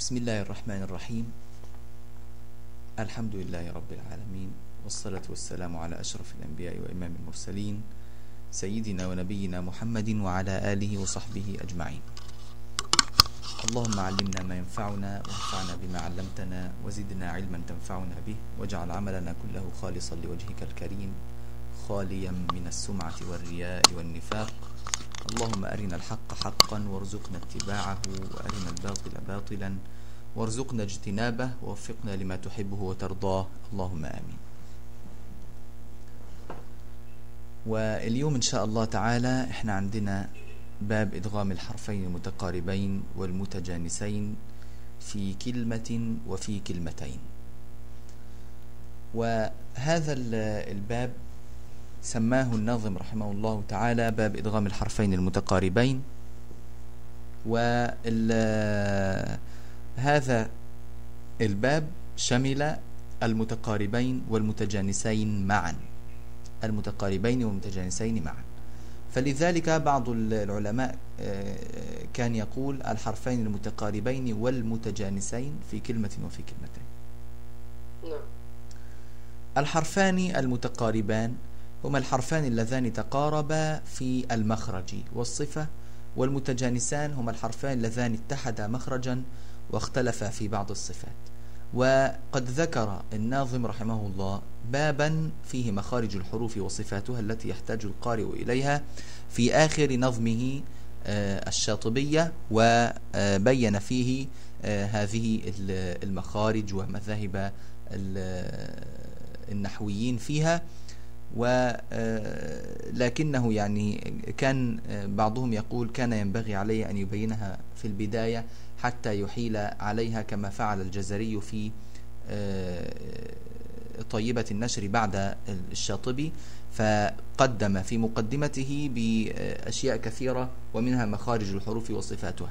بسم الله الرحمن الرحيم. الحمد لله رب العالمين والصلاة والسلام على أشرف الأنبياء وإمام المرسلين سيدنا ونبينا محمد وعلى آله وصحبه أجمعين. اللهم علمنا ما ينفعنا وانفعنا بما علمتنا وزدنا علما تنفعنا به واجعل عملنا كله خالصا لوجهك الكريم خاليا من السمعة والرياء والنفاق اللهم أرنا الحق حقا وارزقنا اتباعه وأرنا الباطل باطلا وارزقنا اجتنابه ووفقنا لما تحبه وترضاه. اللهم آمين. واليوم إن شاء الله تعالى إحنا عندنا باب إدغام الحرفين المتقاربين والمتجانسين في كلمة وفي كلمتين. وهذا الباب سماه الناظم رحمه الله تعالى باب إدغام الحرفين المتقاربين. وهذا الباب شمل المتقاربين والمتجانسين معا. المتقاربين والمتجانسين معا. فلذلك بعض العلماء كان يقول الحرفين المتقاربين والمتجانسين في كلمة وفي كلمتين. نعم. الحرفان المتقاربان هما الحرفان اللذان تقاربا في المخرج؟ والصفة والمتجانسان هما الحرفان اللذان اتحدا مخرجا واختلفا في بعض الصفات. وقد ذكر الناظم رحمه الله بابا فيه مخارج الحروف وصفاتها التي يحتاج القارئ إليها في آخر نظمه الشاطبية وبين فيه هذه المخارج ومذاهب النحويين فيها. ولكنه يعني كان بعضهم يقول كان ينبغي عليه أن يبينها في البداية حتى يحيل عليها كما فعل الجزري في طيبة النشر بعد الشاطبي فقدم في مقدمته بأشياء كثيرة ومنها مخارج الحروف وصفاتها.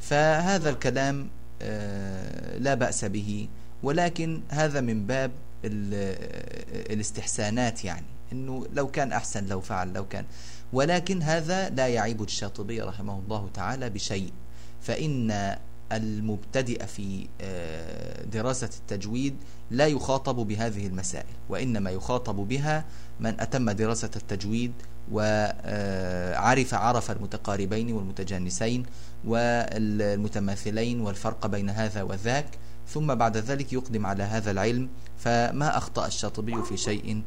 فهذا الكلام لا بأس به ولكن هذا من باب الاستحسانات يعني إنه لو كان أحسن لو فعل لو كان. ولكن هذا لا يعيب الشاطبي رحمه الله تعالى بشيء فإن المبتدئ في دراسة التجويد لا يخاطب بهذه المسائل وإنما يخاطب بها من أتم دراسة التجويد وعرف عرف المتقاربين والمتجانسين والمتماثلين والفرق بين هذا وذاك ثم بعد ذلك يقدم على هذا العلم فما أخطأ الشاطبي في شيء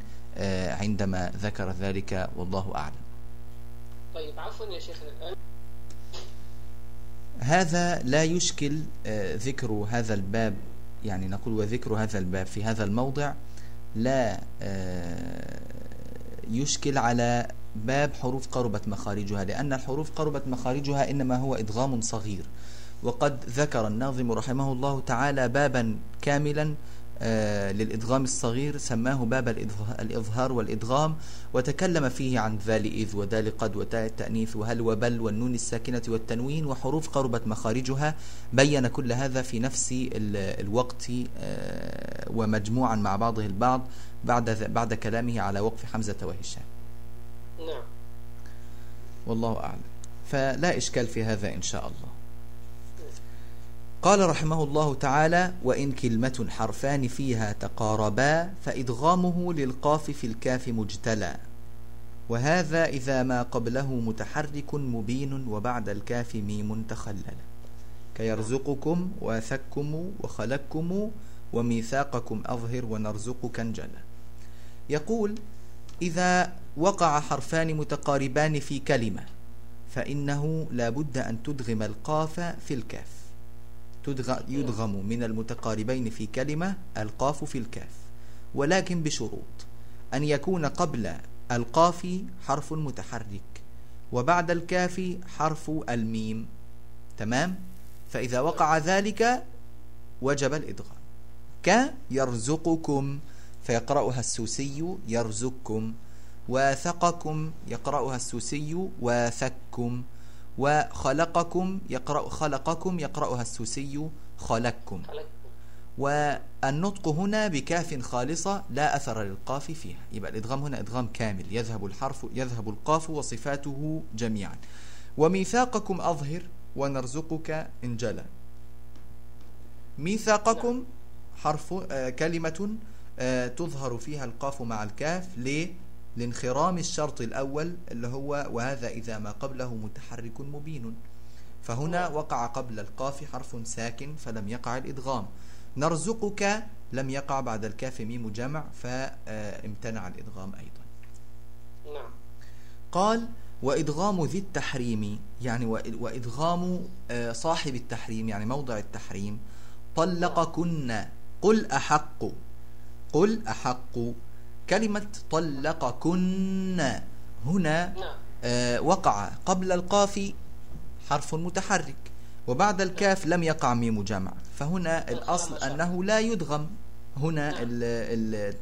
عندما ذكر ذلك والله أعلم. طيب عفوا يا شيخنا الآن هذا لا يشكل ذكر هذا الباب يعني نقول وذكر هذا الباب في هذا الموضع لا يشكل على باب حروف قربت مخارجها لأن الحروف قربت مخارجها إنما هو إدغام صغير. وقد ذكر الناظم رحمه الله تعالى بابا كاملا للإدغام الصغير سماه باب الإظهار والإدغام وتكلم فيه عن ذال إذ ودال قد وتاء التأنيث وهل وبل والنون الساكنة والتنوين وحروف قربت مخارجها. بين كل هذا في نفس الوقت ومجموعا مع بعضه البعض بعد بعد كلامه على وقف حمزة وهشام. نعم. والله أعلم. فلا إشكال في هذا إن شاء الله. قال رحمه الله تعالى وإن كلمة حرفان فيها تقاربا فإدغامه للقاف في الكاف مجتلى وهذا إذا ما قبله متحرك مبين وبعد الكاف ميم تخلل. كيرزقكم وثكم وخلقكم وميثاقكم أظهر ونرزقك انجلى يقول إذا وقع حرفان متقاربان في كلمة فإنه لا بد أن تدغم القاف في الكاف يدغم من المتقاربين في كلمة القاف في الكاف ولكن بشروط. أن يكون قبل القاف حرف متحرك وبعد الكاف حرف الميم. تمام؟ فإذا وقع ذلك وجب الإدغام. كيرزقكم فيقرأها السوسي يرزقكم وثقكم يقرأها السوسي وثكم. وخلقكم يقرأ خلقكم يقرأها السوسي خلقكم. والنطق هنا بكاف خالصة لا أثر للقاف فيها. يبقى الإدغام هنا إدغام كامل. يذهب الحرف يذهب القاف وصفاته جميعا. وميثاقكم أظهر ونرزقك إن جلى. ميثاقكم حرف آه، كلمة آه، تظهر فيها القاف مع الكاف. ليه؟ لانخرام الشرط الأول اللي هو وهذا إذا ما قبله متحرك مبين. فهنا وقع قبل القاف حرف ساكن فلم يقع الإدغام. نرزقك لم يقع بعد الكاف ميم جمع فامتنع الإدغام أيضا. نعم. قال وإدغام ذي التحريم يعني وإدغام آه، صاحب التحريم يعني موضع التحريم. طلقكن قل أحق قل أحق. كلمة طلقكن. هنا نعم. آه، وقع قبل القاف حرف متحرك وبعد الكاف لم يقع ميم جمع فهنا الأصل أنه لا يدغم. هنا نعم. ال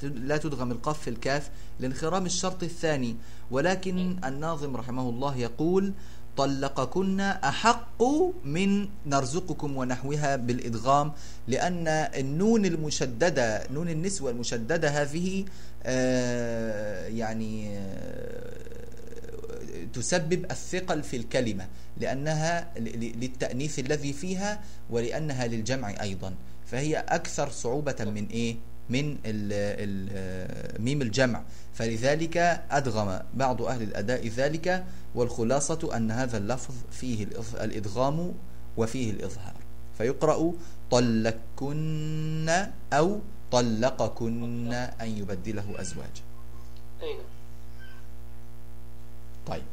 ال لا تدغم القاف في الكاف لانخرام الشرط الثاني. ولكن الناظم رحمه الله يقول طلقكن أحق من نرزقكم ونحوها بالإدغام لأن النون المشددة نون النسوة المشددة هذه يعني آه، تسبب الثقل في الكلمة لأنها للتأنيث الذي فيها ولأنها للجمع أيضا. فهي أكثر صعوبة من إيه؟ من ال ميم الجمع. فلذلك أدغم بعض أهل الأداء ذلك والخلاصة أن هذا اللفظ فيه الإدغام وفيه الإظهار. فيقرأ طلقكن أو طلقكن أن يبدله أزواجا. نعم طيب.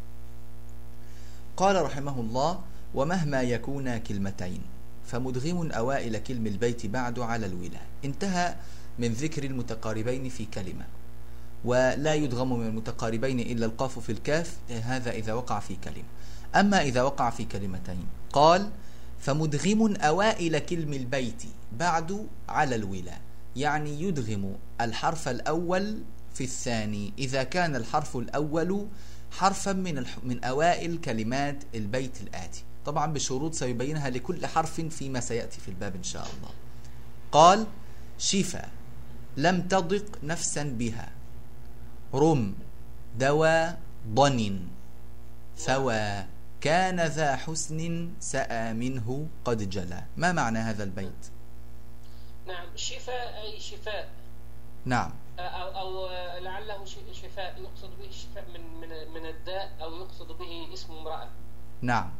قال رحمه الله ومهما يكونا كلمتين فمدغم أوائل كلم البيت بعد على الولاء انتهى من ذكر المتقاربين في كلمة. ولا يدغم من المتقاربين إلا القاف في الكاف هذا إذا وقع في كلمة. أما إذا وقع في كلمتين قال فمدغم أوائل كلم البيت بعد على الولاء يعني يدغم الحرف الأول في الثاني. إذا كان الحرف الأول حرفا من الح... من أوائل كلمات البيت الآتي. طبعا بشروط سيبينها لكل حرف فيما سيأتي في الباب إن شاء الله. قال شفا لم تضق نفسا بها. رم دوا ضن ثوى كان ذا حسن سأى منه قد جلى ما معنى هذا البيت؟ نعم شفاء أي شفاء. نعم. أو, أو لعله شفاء يقصد به الشفاء من من من الداء أو يقصد به اسم امرأة. نعم.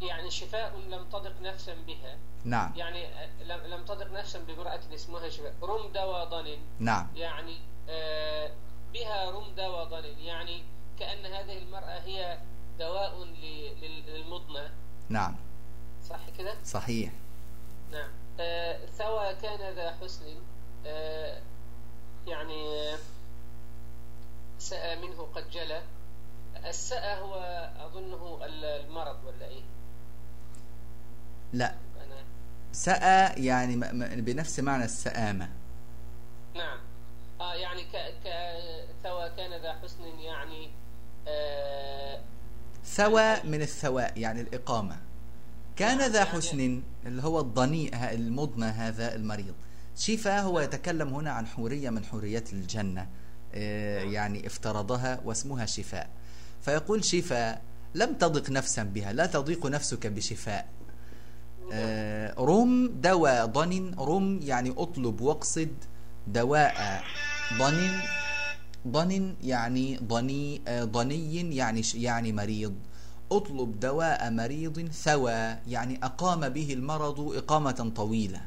يعني شفاء لم تضق نفسا بها. نعم. يعني لم تضق نفسا بامرأة اسمها شفاء. رمد وضن نعم. يعني آه، بها رمد وضن يعني كأن هذه المرأة هي دواء للمضنة. نعم. صح كده؟ صحيح. نعم. آه، ثوى كان ذا حسن آه، يعني آه، سأى منه قد جلى. السأى هو أظنه ال- المرض ولا إيه؟ لا. سأى يعني بنفس معنى السآمة. نعم. آه يعني ك ك ثوى كان ذا حسن يعني آه ثوى من الثواء يعني الإقامة. كان ذا حسن اللي هو الضنيء المضنى هذا المريض. شفا هو يتكلم هنا عن حورية من حوريات الجنة. آه، يعني افترضها واسمها شفاء. فيقول شفاء لم تضق نفسا بها لا تضيق نفسك بشفاء. آه، رم دواء ضن رم يعني اطلب واقصد دواء ضن. ضن يعني ضني آه، ضني يعني يعني مريض. اطلب دواء مريض ثوى يعني أقام به المرض إقامة طويلة.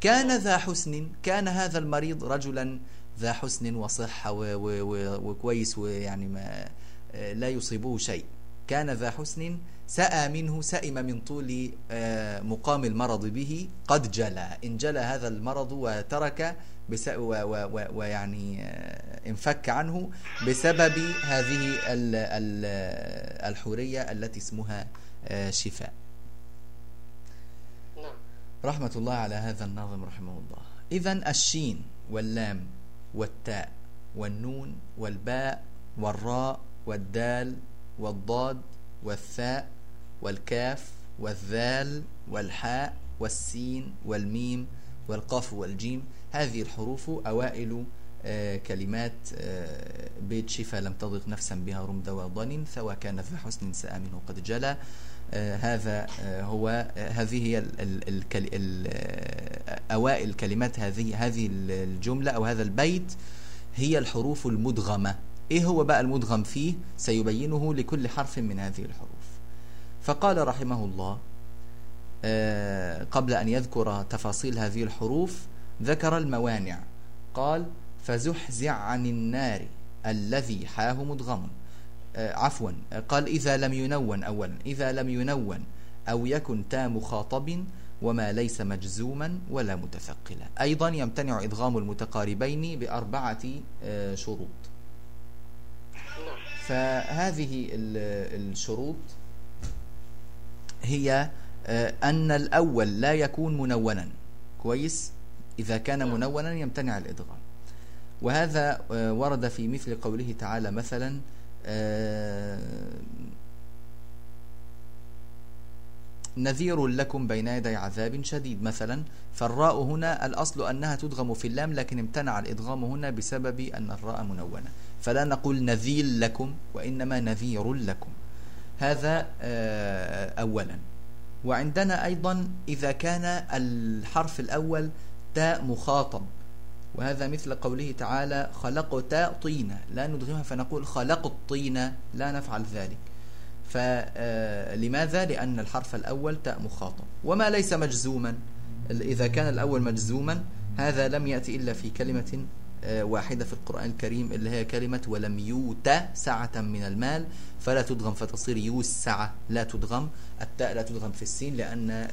كان ذا حسن كان هذا المريض رجلا ذا حسن وصحة و- و- و- وكويس ويعني ما لا يصيبه شيء. كان ذا حسن سأى منه سئم من طول آه، مقام المرض به قد جلى إن جلى هذا المرض وترك بس ويعني آه، انفك عنه بسبب هذه ال- ال- الحورية التي اسمها آه، شفاء. نعم. رحمة الله على هذا الناظم رحمه الله. إذا الشين واللام والتاء والنون والباء والراء والدال والضاد والثاء والكاف والذال والحاء والسين والميم والقاف والجيم هذه الحروف أوائل آه، كلمات آه، بيت شفا لم تضغ نفسا بها رمد وضن ثوى كان ذا حسن منه قد جلى آه، هذا هو هذه هي أوائل كلمات هذه هذه الجملة أو هذا البيت هي الحروف المدغمة. إيه هو بقى المدغم فيه؟ سيبينه لكل حرف من هذه الحروف. فقال رحمه الله قبل أن يذكر تفاصيل هذه الحروف ذكر الموانع. قال فزحزع عن النار الذي حاه مدغم. آه، عفوا. قال إذا لم ينون. أولا. إذا لم ينون. أو يكن تا مخاطب وما ليس مجزوما ولا متثقلا. أيضا يمتنع إدغام المتقاربين بأربعة آه، شروط. فهذه الشروط هي آه، أن الأول لا يكون منونا. كويس؟ إذا كان منونا يمتنع الإدغام. وهذا ورد في مثل قوله تعالى مثلا آه، نذير لكم بين يدي عذاب شديد مثلا. فالراء هنا الأصل أنها تدغم في اللام لكن امتنع الإدغام هنا بسبب أن الراء منونة. فلا نقول نذير لكم وإنما نذير لكم. هذا آه، أولا. وعندنا أيضا إذا كان الحرف الأول تاء مخاطب وهذا مثل قوله تعالى خلقت طينة لا ندغمها فنقول خلق الطينة لا نفعل ذلك فلماذا؟ لأن الحرف الأول تاء مخاطب وما ليس مجزوما إذا كان الأول مجزوما هذا لم يأتي إلا في كلمة آه، واحدة في القرآن الكريم اللي هي كلمة ولم يوت سعة من المال فلا تدغم فتصير يوسع لا تدغم التاء لا تدغم في السين لأن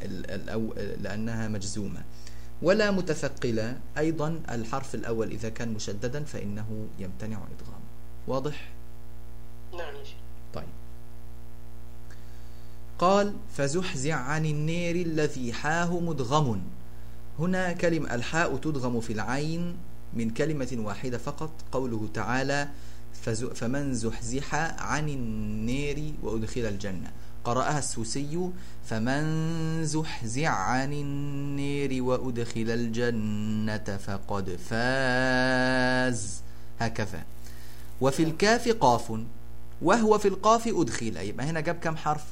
لأنها مجزومة. ولا متثقلة أيضا الحرف الأول إذا كان مشددا فإنه يمتنع إدغام. واضح؟ نعم طيب. قال فزحزع عن النير الذي حاه مدغم. هنا كلمة الحاء تدغم في العين من كلمة واحدة فقط قوله تعالى فمن زحزح عن النير وأدخل الجنة. قرأها السوسي فمن زحزع عن النير وأدخل الجنة فقد فاز. هكذا. وفي الكاف قاف وهو في القاف أدخل. يبقى هنا جاب كم حرف؟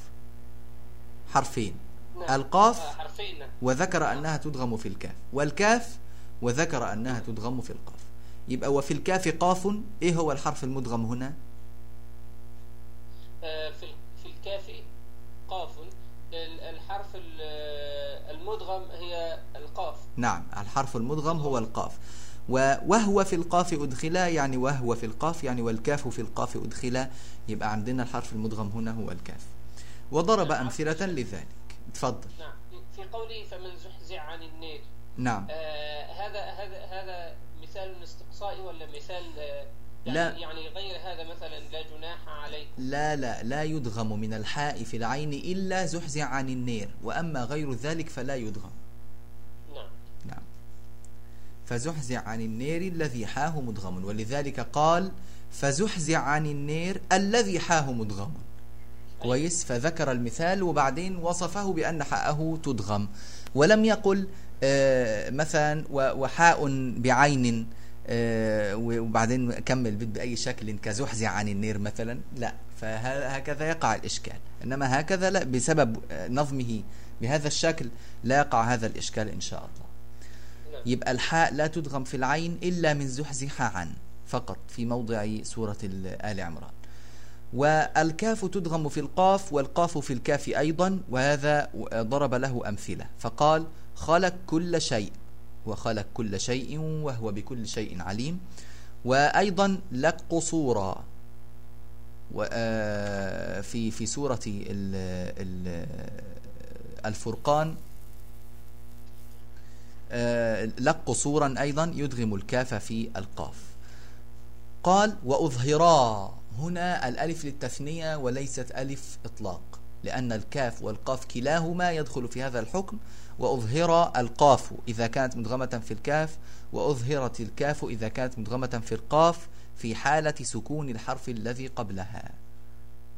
حرفين. نعم. القاف آه، نعم. وذكر أنها تدغم في الكاف. والكاف وذكر أنها تدغم في القاف. يبقى وفي الكاف قاف إيه هو الحرف المدغم هنا؟ آه، في الكاف قاف. الحرف المدغم هي القاف. نعم الحرف المدغم هو القاف. وهو في القاف أدخلا يعني وهو في القاف يعني والكاف في القاف أدخلا. يبقى عندنا الحرف المدغم هنا هو الكاف. وضرب نعم. أمثلة لذلك. تفضل نعم. في قوله فمن زحزع عن النير نعم. آه هذا هذا هذا مثال استقصائي ولا مثال آه يعني لا. يعني غير هذا مثلا لا جناح عليه لا لا لا يدغم من الحاء في العين إلا زحزع عن النير وأما غير ذلك فلا يدغم. نعم. نعم. فزحزع عن النير الذي حاه مدغم ولذلك قال فزحزع عن النير الذي حاه مدغم. كويس. فذكر المثال وبعدين وصفه بأن حاءه تدغم. ولم يقل مثلا وحاء بعين آه، وبعدين كمل البيت بأي شكل كزحزع عن النير مثلا. لا فهكذا يقع الإشكال. إنما هكذا لا بسبب نظمه بهذا الشكل لا يقع هذا الإشكال إن شاء الله. يبقى الحاء لا تدغم في العين إلا من زحزح عن فقط في موضع سورة آل عمران. والكاف تدغم في القاف والقاف في الكاف أيضا وهذا ضرب له أمثلة. فقال خلق كل شيء وخلق كل شيء وهو بكل شيء عليم. وأيضا لك قصورا. آه، في في سورة الفرقان آه، لك قصورا أيضا يدغم الكاف في القاف. قال وأظهرا. هنا الألف للتثنية وليست ألف إطلاق. لأن الكاف والقاف كلاهما يدخل في هذا الحكم وأظهر القاف إذا كانت مدغمة في الكاف وأظهرت الكاف إذا كانت مدغمة في القاف في حالة سكون الحرف الذي قبلها.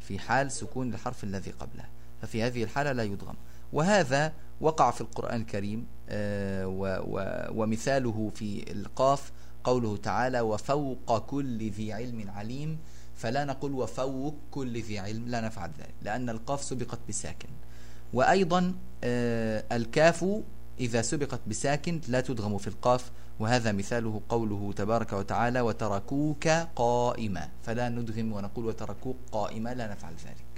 في حال سكون الحرف الذي قبلها. ففي هذه الحالة لا يدغم. وهذا وقع في القرآن الكريم آه، ومثاله في القاف قوله تعالى وفوق كل ذي علم عليم فلا نقول وفوق كل ذي علم لا نفعل ذلك لأن القاف سبقت بساكن. وأيضا آه، الكاف إذا سبقت بساكن لا تدغم في القاف وهذا مثاله قوله تبارك وتعالى وتركوك قائمة فلا ندغم ونقول وتركوك قائمة لا نفعل ذلك.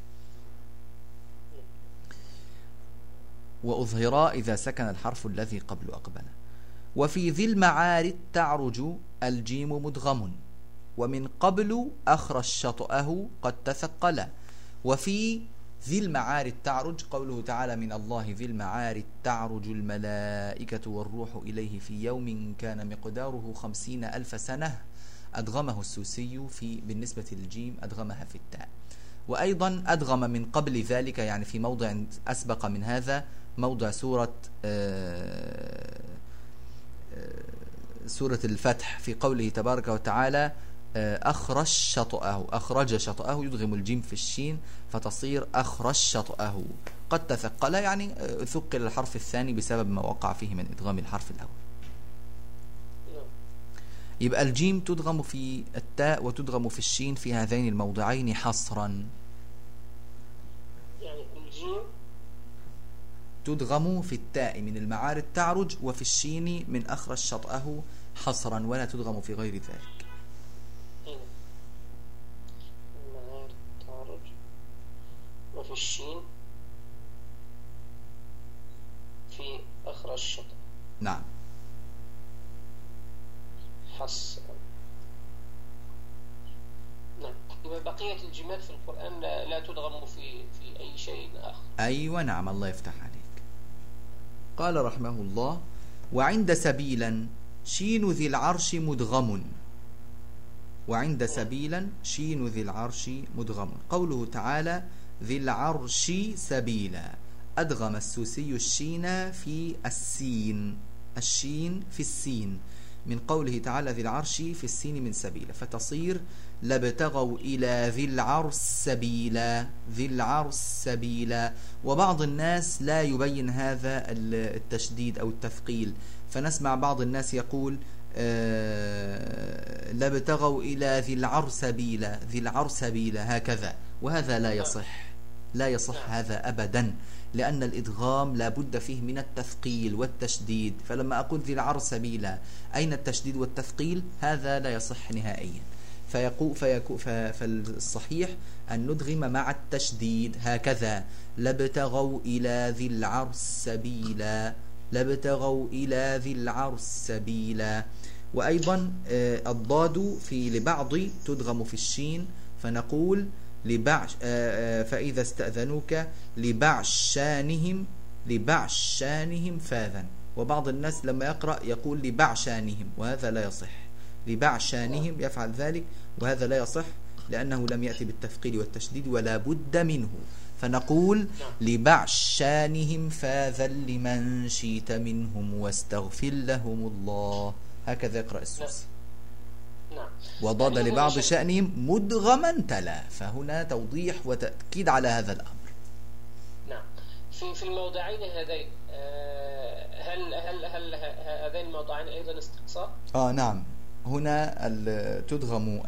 وأظهرا إذا سكن الحرف الذي قبل أقبل. وفي ذي المعارج تعرج الجيم مدغم. ومن قبل أخرج شطأه قد تثقل. وفي ذي المعارج تعرج قوله تعالى من الله ذي المعارج تعرج الملائكة والروح إليه في يوم كان مقداره خمسين ألف سنة أدغمه السوسي في بالنسبة للجيم أدغمها في التاء. وأيضا أدغم من قبل ذلك يعني في موضع أسبق من هذا موضع سورة آه، آه، سورة الفتح في قوله تبارك وتعالى أخرج شطأه أخرج شطأه يدغم الجيم في الشين فتصير أخرج شطأه. قد تثقل يعني آه، ثقل الحرف الثاني بسبب ما وقع فيه من إدغام الحرف الأول يبقى الجيم تدغم في التاء وتدغم في الشين في هذين الموضعين حصرا. يعني الجيم تدغم في التاء من المعارض تعرج وفي الشين من أخرج شطأه حصرا ولا تدغم في غير ذلك. الشين في أخرى الشطر. نعم. حص نعم. بقية الجمال في القرآن لا, لا تدغم في في أي شيء آخر. أيوة نعم الله يفتح عليك. قال رحمه الله وعند سبيلا شين ذي العرش مدغم. وعند سبيلا شين ذي العرش مدغم. قوله تعالى ذي العرش سبيلا. أدغم السوسي الشين في السين. الشين في السين. من قوله تعالى ذي العرش في السين من سبيلا. فتصير لابتغوا إلى ذي العرش سبيلا. ذي العرش سبيلا. وبعض الناس لا يبين هذا التشديد أو التثقيل فنسمع بعض الناس يقول آه لابتغوا إلى ذي العرش سبيلا. ذي العرش سبيلا. هكذا. وهذا لا يصح. لا يصح هذا أبدا لأن الإدغام لا بد فيه من التثقيل والتشديد. فلما أقول ذي العر سبيلا أين التشديد والتثقيل؟ هذا لا يصح نهائيا. فيقو فيكو فالصحيح أن ندغم مع التشديد. هكذا لابتغوا إلى ذي العرس سبيلا. لابتغوا إلى ذي العرس سبيلا. وأيضا آه، الضاد في لبعض تدغم في الشين. فنقول لبعش آه، آه، فإذا استأذنوك لبعشانهم لبعشانهم فاذا وبعض الناس لما يقرأ يقول لبعشانهم وهذا لا يصح. لبعشانهم يفعل ذلك وهذا لا يصح لأنه لم يأتي بالتثقيل والتشديد ولا بد منه. فنقول لبعشانهم فاذا لمن شيت منهم واستغفر لهم الله. هكذا يقرأ السوسي. نعم وضاد يعني لبعض شأنهم مدغما تلا. فهنا توضيح وتأكيد على هذا الأمر. نعم. في في الموضعين هذين آه، هل هل هل هذين الموضعين أيضا استقصاء؟ آه نعم. هنا تدغم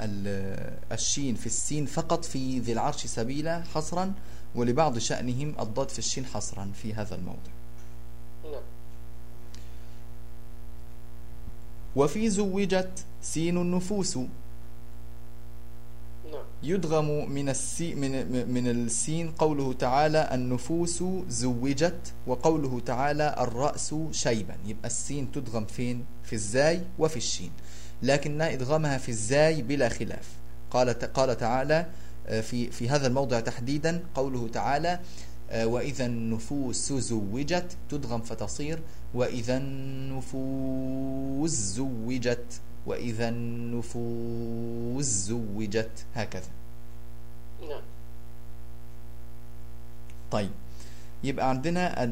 الشين في السين فقط في ذي العرش سبيلا حصرا ولبعض شأنهم الضاد في الشين حصرا في هذا الموضع. وفي زوجت سين النفوس. نعم. يدغم من السي من من السين قوله تعالى النفوس زوجت وقوله تعالى الرأس شيبا. يبقى السين تدغم فين؟ في الزاي وفي الشين. لكن إدغامها في الزاي بلا خلاف. قال قال تعالى آه، في في هذا الموضع تحديدا قوله تعالى وإذا النفوس زوجت تدغم فتصير. وإذا النفوس زوجت وإذا النفوس زوجت. هكذا. نعم. طيب. يبقى عندنا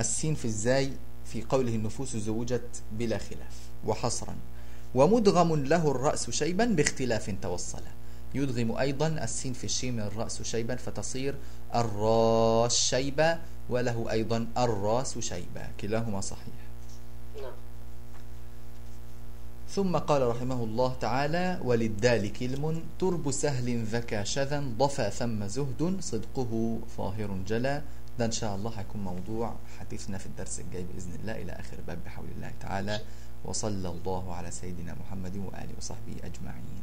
السين في الزاي في قوله النفوس زوجت بلا خلاف وحصرا. ومدغم له الرأس شيبا باختلاف توصل. يدغم أيضا السين في الشين من الرأس شيبا فتصير الراس شيبة وله أيضا الراس شيبة. كلاهما صحيح. نعم. ثم قال رحمه الله تعالى وللدال كلم ترب سهل ذكى شذا ضفى ثم زهد صدقه ظاهر جلا. ده إن شاء الله هيكون موضوع حديثنا في الدرس الجاي بإذن الله إلى آخر باب بحول الله تعالى. وصلى الله على سيدنا محمد وآله وصحبه أجمعين.